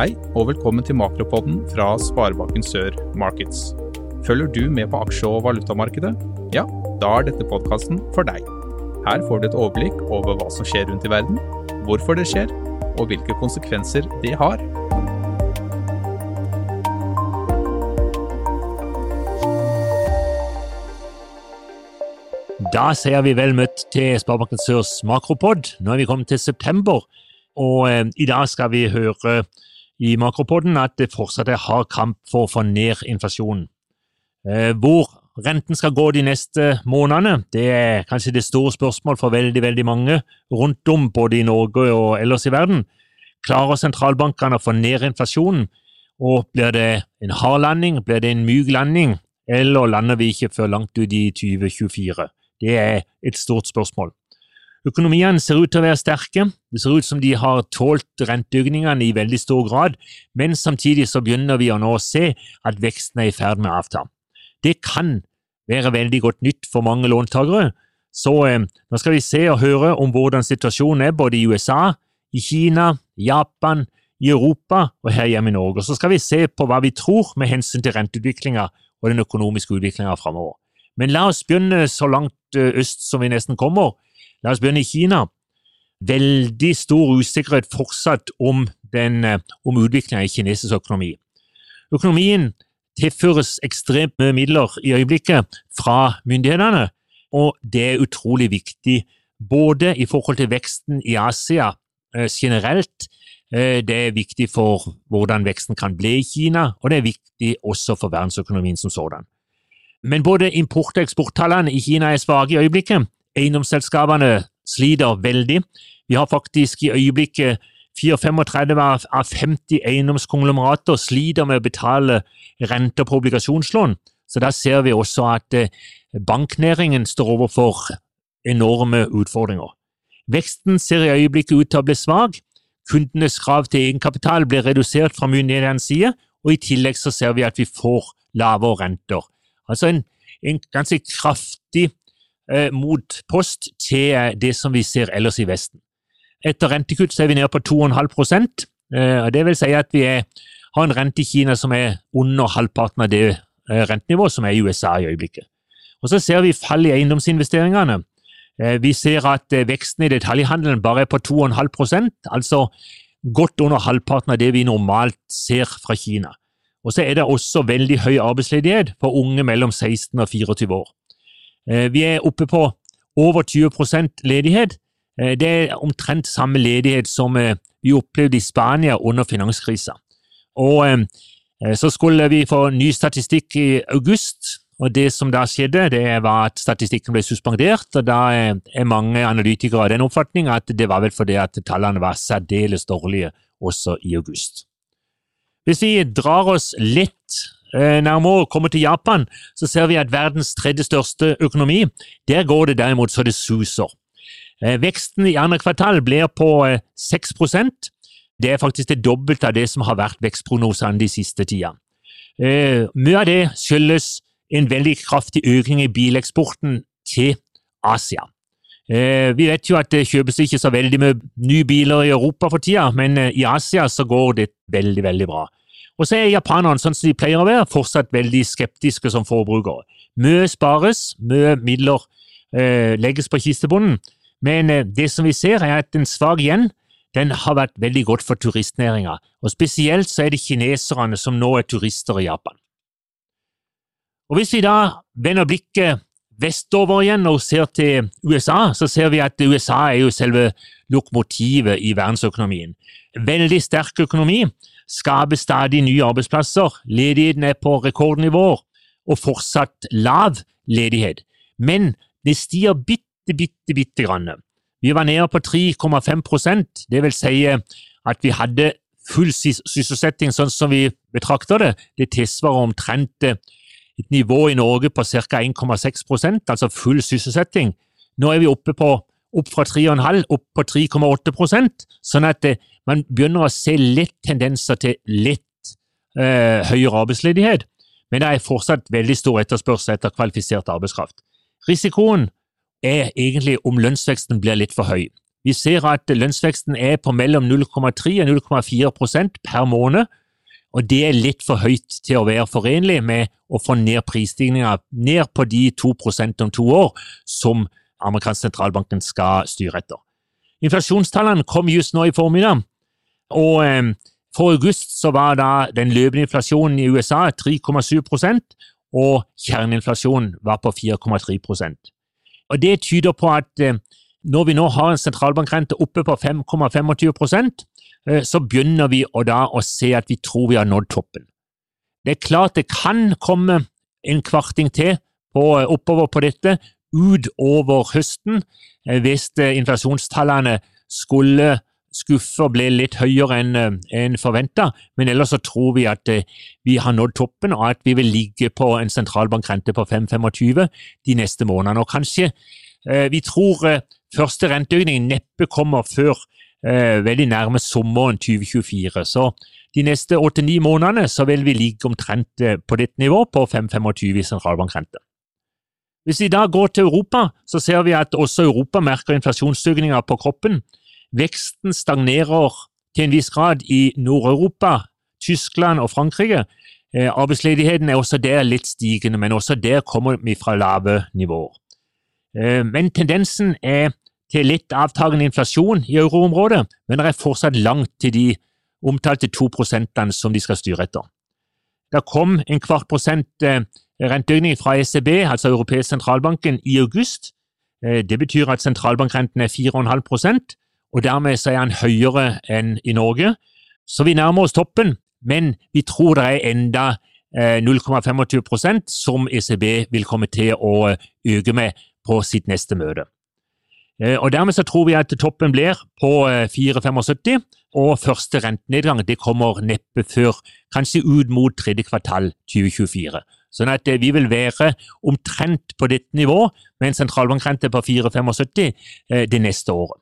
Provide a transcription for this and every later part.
Hei, og velkommen til Makropodden fra Sparebanken Sør Markets. Følger du med på aksje- og valutamarkedet? Ja, da er dette podkasten for deg. Her får du et overblikk over hva som skjer rundt i verden, hvorfor det skjer, og hvilke konsekvenser det har. Da sier vi vel møtt til Sparebanken Sørs makropod. Nå er vi kommet til september, og eh, i dag skal vi høre i makropodden at det fortsatt er hard kamp for å få ned inflasjonen. Eh, hvor renten skal gå de neste månedene, det er kanskje det store spørsmål for veldig, veldig mange rundt om, både i Norge og ellers i verden. Klarer sentralbankene å få ned inflasjonen, og blir det en hard landing, blir det en myk landing, eller lander vi ikke før langt ut i 2024? Det er et stort spørsmål. Økonomiene ser ut til å være sterke, det ser ut som de har tålt renteøkningene i veldig stor grad, men samtidig så begynner vi å nå se at veksten er i ferd med å avta. Det kan være veldig godt nytt for mange låntakere, så eh, nå skal vi se og høre om hvordan situasjonen er både i USA, i Kina, Japan, i Europa og her hjemme i Norge. Så skal vi se på hva vi tror med hensyn til renteutviklinga og den økonomiske utviklinga framover. Men la oss begynne så langt øst som vi nesten kommer. La oss begynne i Kina. Veldig stor usikkerhet fortsatt om, den, om utviklingen i kinesisk økonomi. Økonomien tilføres ekstremt mye midler i øyeblikket fra myndighetene, og det er utrolig viktig både i forhold til veksten i Asia generelt, det er viktig for hvordan veksten kan bli i Kina, og det er viktig også for verdensøkonomien som sådan. Men både import- og eksporttallene i Kina er svake i øyeblikket. Eiendomsselskapene sliter veldig. Vi har faktisk i øyeblikket 34 av 50 eiendomskonglomerater sliter med å betale renter på obligasjonslån. Så da ser vi også at banknæringen står overfor enorme utfordringer. Veksten ser i øyeblikket ut til å bli svak. Kundenes krav til egenkapital blir redusert fra myndighetenes side, og i tillegg så ser vi at vi får lavere renter. Altså en, en ganske kraftig eh, motpost til det som vi ser ellers i Vesten. Etter rentekutt så er vi nede på 2,5 eh, Det vil si at vi er, har en rente i Kina som er under halvparten av det eh, rentenivået som er i USA i øyeblikket. Og Så ser vi fall i eiendomsinvesteringene. Eh, vi ser at eh, veksten i detaljhandelen bare er på 2,5% altså godt under halvparten av det vi normalt ser fra Kina. Og så er det også veldig høy arbeidsledighet for unge mellom 16 og 24 år. Vi er oppe på over 20% ledighet. Det er omtrent samme ledighet som vi opplevde i Spania under finanskrisa. Så skulle vi få ny statistikk i august, og Det som da skjedde, det var at statistikken ble suspendert. og Da er mange analytikere av den oppfatning at det var vel fordi at tallene var særdeles dårlige også i august. Hvis vi drar oss litt nærmere og kommer til Japan, så ser vi at verdens tredje største økonomi, der går det derimot så det suser. Veksten i andre kvartal blir på 6 Det er faktisk det dobbelte av det som har vært vekstprognosene de siste tida. Mye av det skyldes en veldig kraftig økning i bileksporten til Asia. Vi vet jo at det kjøpes ikke så veldig mye nye biler i Europa for tida, men i Asia så går det veldig, veldig bra. Og så er japanerne, sånn som de pleier å være, fortsatt veldig skeptiske som forbrukere. Mye spares, mye midler eh, legges på kistebunnen, men eh, det som vi ser, er at en svak yen den har vært veldig godt for turistnæringa, og spesielt så er det kineserne som nå er turister i Japan. Og Hvis vi da vender blikket vestover igjen og ser til USA, så ser vi at USA er jo selve lokomotivet i verdensøkonomien. Veldig sterk økonomi, skaper stadig nye arbeidsplasser, ledigheten er på rekordnivåer og fortsatt lav ledighet. Men det stiger bitte, bitte, bitte grann. Vi var nede på 3,5% det vil si at vi hadde full sysselsetting sånn som vi betrakter det. Det tilsvarer omtrent et nivå i Norge på ca. 1,6% altså full sysselsetting. Nå er vi oppe på, opp fra 3,5 opp på 3,8% sånn at det, man begynner å se litt tendenser til litt eh, høyere arbeidsledighet. Men det er fortsatt veldig stor etterspørsel etter kvalifisert arbeidskraft. Risikoen er egentlig om lønnsveksten blir litt for høy. Vi ser at lønnsveksten er på mellom 0,3 og 0,4% per måned, og det er litt for høyt til å være forenlig med å få ned prisstigninga ned på de 2 om to år som amerikansk sentralbanken skal styre etter. Inflasjonstallene kom just nå i formiddag, og eh, for august så var da den løpende inflasjonen i USA 3,7% og kjerneinflasjonen var på 4,3% Og Det tyder på at eh, når vi nå har en sentralbankrente oppe på 5,25 eh, så begynner vi å da å se at vi tror vi har nådd toppen. Det er klart det kan komme en kvarting til på, oppover på dette utover høsten hvis inflasjonstallene skulle skuffe og ble litt høyere enn eh, en forventa, men ellers så tror vi at eh, vi har nådd toppen, og at vi vil ligge på en sentralbankrente på 5,25 de neste månedene. Og kanskje eh, vi tror første renteøkning neppe kommer før veldig nærme sommeren 2024. Så de neste åtte-ni månedene så vil vi ligge omtrent på dette nivået, på 5,25 i sentralbankrente. Hvis vi da går til Europa, så ser vi at også Europa merker inflasjonsstigninger på kroppen. Veksten stagnerer til en viss grad i Nord-Europa, Tyskland og Frankrike. Eh, arbeidsledigheten er også der litt stigende, men også der kommer vi fra lave nivåer. Eh, men tendensen er til litt avtagende inflasjon i euroområdet, men det er fortsatt langt til de omtalte to prosentene som de skal styre etter. Det kom en kvart prosent eh, renteøkning fra ECB, altså Europeisk sentralbanken, i august. Det betyr at sentralbankrenten er 4,5 og dermed så er den høyere enn i Norge. Så vi nærmer oss toppen, men vi tror det er enda 0,25 eh, som ECB vil komme til å eh, øke med på sitt neste møte. Eh, og Dermed så tror vi at toppen blir på 4,75, og første rentenedgang det kommer neppe før kanskje ut mot tredje kvartal 2024. Sånn at vi vil være omtrent på dette nivået med en sentralbankrente på 4,75 det neste året.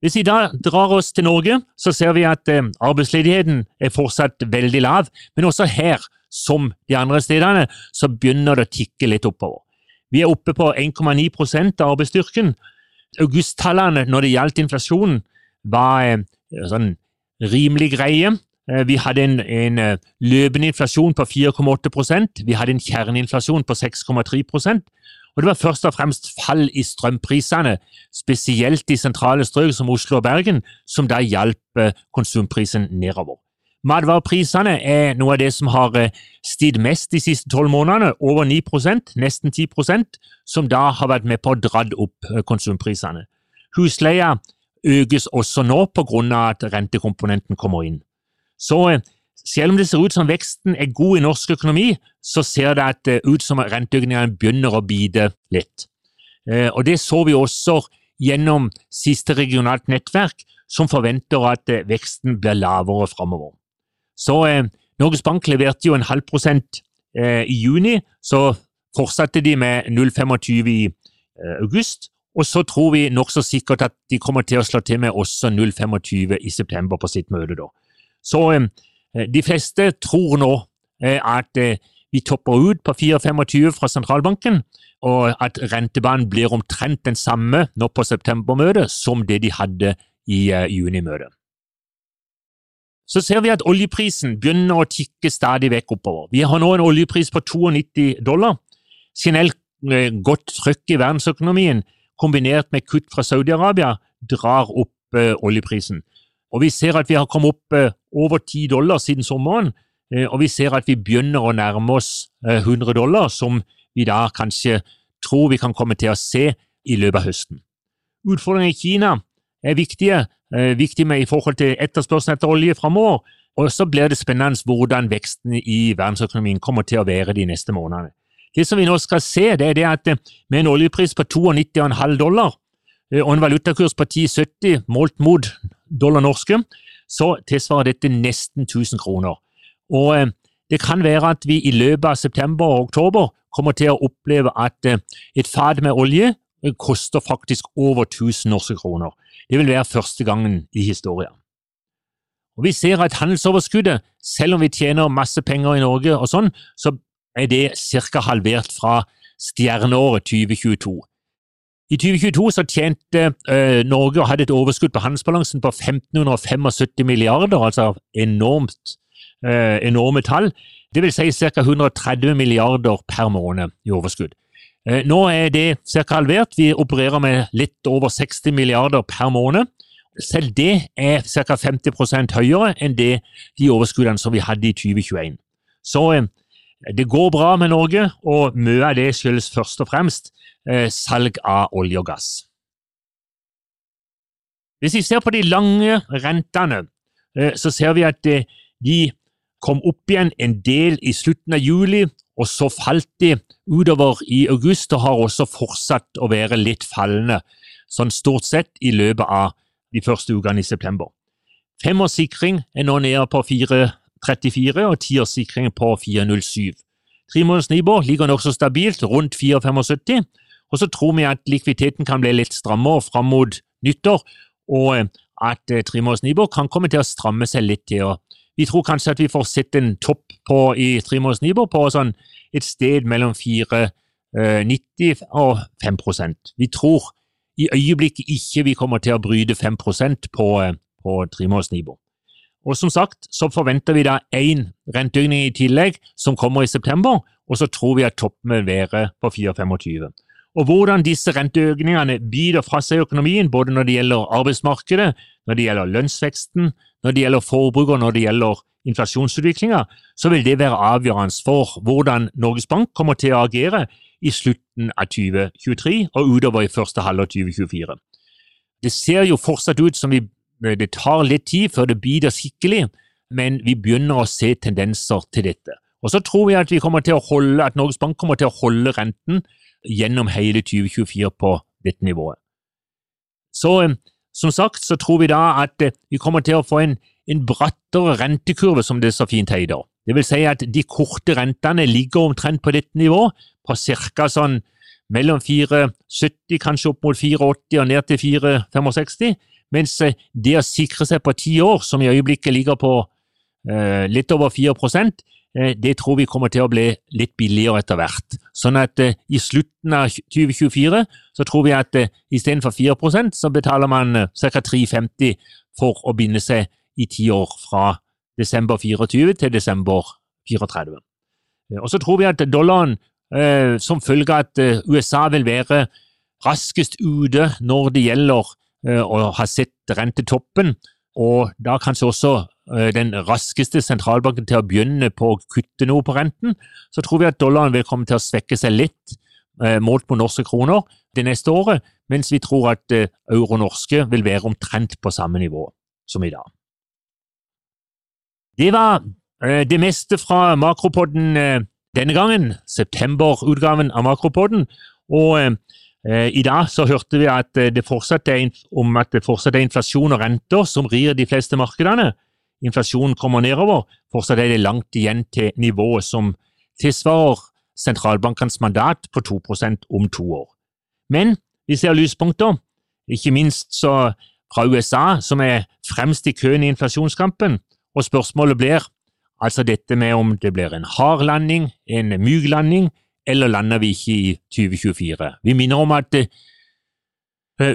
Hvis vi da drar oss til Norge, så ser vi at eh, arbeidsledigheten er fortsatt veldig lav, men også her, som de andre stedene, så begynner det å tikke litt oppover. Vi er oppe på 1,9 av arbeidsstyrken. Augusttallene når det gjaldt inflasjonen, var eh, sånn rimelig greie. Eh, vi hadde en, en eh, løpende inflasjon på 4,8% vi hadde en kjerneinflasjon på 6,3% og det var først og fremst fall i strømprisene, spesielt i sentrale strøk som Oslo og Bergen, som da hjalp eh, konsumprisen nedover. Matvareprisene er noe av det som har stiget mest de siste tolv månedene, over 9% nesten 10% som da har vært med på å dra opp konsumprisene. Husleia økes også nå pga. at rentekomponenten kommer inn. Så selv om det ser ut som veksten er god i norsk økonomi, så ser det eh, ut som renteøkningene begynner å bite litt. Eh, og Det så vi også gjennom siste regionalt nettverk, som forventer at eh, veksten blir lavere framover. Så Norges Bank leverte jo en halv prosent i juni, så fortsatte de med 0,25 i august. Og så tror vi nokså sikkert at de kommer til å slå til med også 0,25 i september på sitt møte. da. Så Eh, de fleste tror nå eh, at eh, vi topper ut på 4,25 fra sentralbanken, og at rentebanen blir omtrent den samme nå på septembermøtet som det de hadde i junimøtet. Så ser vi at oljeprisen begynner å tikke stadig vekk oppover. Vi har nå en oljepris på 92 dollar. Generelt godt trøkk i verdensøkonomien kombinert med kutt fra Saudi-Arabia drar opp oljeprisen. Og vi ser at vi har kommet opp eh, over 10 dollar siden sommeren, eh, og vi ser at vi begynner å nærme oss 100 eh, dollar, som vi da kanskje tror vi kan komme til å se i løpet av høsten. Utfordringene i Kina er viktige, viktige med i forhold til etterspørselen etter olje framover, og så blir det spennende hvordan veksten i verdensøkonomien kommer til å være de neste månedene. Det som vi nå skal se, det er det at med en oljepris på 92,5 dollar og en valutakurs på 10,70 målt mot dollar norske, så tilsvarer dette nesten 1000 kroner. Og eh, det kan være at vi i løpet av september og oktober kommer til å oppleve at eh, et fat med olje eh, koster faktisk over 1000 norske kroner. Det vil være første gangen i historien. Og Vi ser at handelsoverskuddet, selv om vi tjener masse penger i Norge, og sånn, så er det ca. halvert fra stjerneåret 2022. I 2022 så tjente eh, Norge og hadde et overskudd på handelsbalansen på 1575 milliarder, altså enormt, eh, enorme tall. Det vil si ca. 130 milliarder per måned i overskudd. Eh, nå er det ca. halvert. Vi opererer med litt over 60 milliarder per måned. Selv det er ca. 50 høyere enn det, de overskuddene som vi hadde i 2021. Så eh, det går bra med Norge, og mye av det skyldes først og fremst eh, salg av olje og gass. Hvis vi ser på de lange rentene, eh, så ser vi at eh, de kom opp igjen en del i slutten av juli, og så falt de utover i august og har også fortsatt å være litt fallende, sånn stort sett i løpet av de første ukene i september. Femårssikring er nå nede på 4,34 og tiårssikring på 4,07. Tremåneders nivå ligger nokså stabilt rundt 4,75, og så tror vi at likviditeten kan bli litt strammere fram mot nyttår, og at eh, tremåneders nivå kan komme til å stramme seg litt til. vi tror kanskje at vi får sett en topp på, i tremåneders nivå på sånn et sted mellom 4,90 eh, og 5% Vi tror i øyeblikket ikke vi kommer til å bryte 5 på, eh, på tremåneders Nibor. Og som sagt så forventer vi da én renteøkning i tillegg, som kommer i september, og så tror vi at toppen vil være på 4,25. Og hvordan disse renteøkningene biter fra seg i økonomien, både når det gjelder arbeidsmarkedet, når det gjelder lønnsveksten, når det gjelder forbruk og når det gjelder inflasjonsutviklinga, så vil det være avgjørende for hvordan Norges Bank kommer til å agere i slutten av 2023 og utover i første halvår 2024. Det ser jo fortsatt ut som vi, det tar litt tid før det biter skikkelig, men vi begynner å se tendenser til dette. Og så tror vi at, vi til å holde, at Norges Bank kommer til å holde renten gjennom hele 2024 på dette nivået. Så som sagt så tror vi da at eh, vi kommer til å få en, en brattere rentekurve, som det så fint heter. Det vil si at de korte rentene ligger omtrent på dette nivået, på ca. sånn mellom 4,70, kanskje opp mot 4,80 og ned til 4,65, mens eh, det å sikre seg på ti år, som i øyeblikket ligger på eh, litt over 4 Eh, det tror vi kommer til å bli litt billigere etter hvert. Sånn at eh, i slutten av 2024 så tror vi at eh, istedenfor 4% så betaler man ca. 3,50 for å binde seg i ti år fra desember 24 til desember 34. Og så tror vi at dollaren, som følge av at USA vil være raskest ute når det gjelder å har sett rentetoppen, og da kanskje også Eh, den raskeste sentralbanken til å begynne på å kutte noe på renten, så tror vi at dollaren vil komme til å svekke seg litt eh, målt på norske kroner det neste året, mens vi tror at eh, euro-norske vil være omtrent på samme nivå som i dag. Det var det meste fra Makropodden denne gangen, september-utgaven av Makropodden. Og i dag så hørte vi at det fortsatt er, om at det fortsatt er inflasjon og renter som rir de fleste markedene. Inflasjonen kommer nedover, fortsatt er det langt igjen til nivået som tilsvarer sentralbankens mandat på 2% om to år. Men vi ser lyspunkter, ikke minst så fra USA, som er fremst i køen i inflasjonskampen, og spørsmålet blir altså dette med om det blir en hard landing, en myk landing, eller lander vi ikke i 2024. Vi minner om at eh,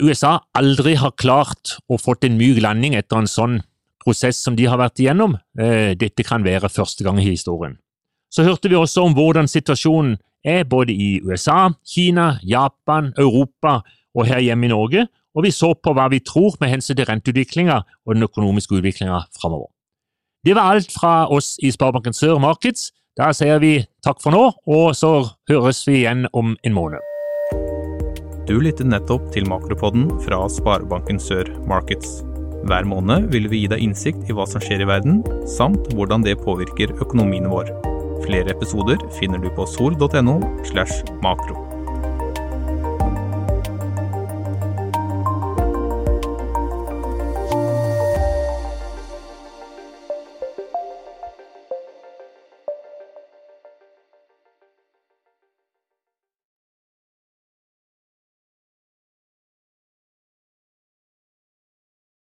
USA aldri har klart å fått en myk landing etter en sånn prosess som de har vært igjennom. Eh, dette kan være første gang i historien. Så hørte vi også om hvordan situasjonen er både i USA, Kina, Japan, Europa og her hjemme i Norge, og vi så på hva vi tror med hensyn til renteutviklinga og den økonomiske utviklinga framover. Det var alt fra oss i Sparebanken Sør Markets. Da sier vi takk for nå, og så høres vi igjen om en måned. Du lyttet nettopp til Makropodden fra Sparebanken Sør Markets. Hver måned vil vi gi deg innsikt i hva som skjer i verden, samt hvordan det påvirker økonomien vår. Flere episoder finner du på sol.no slash makro.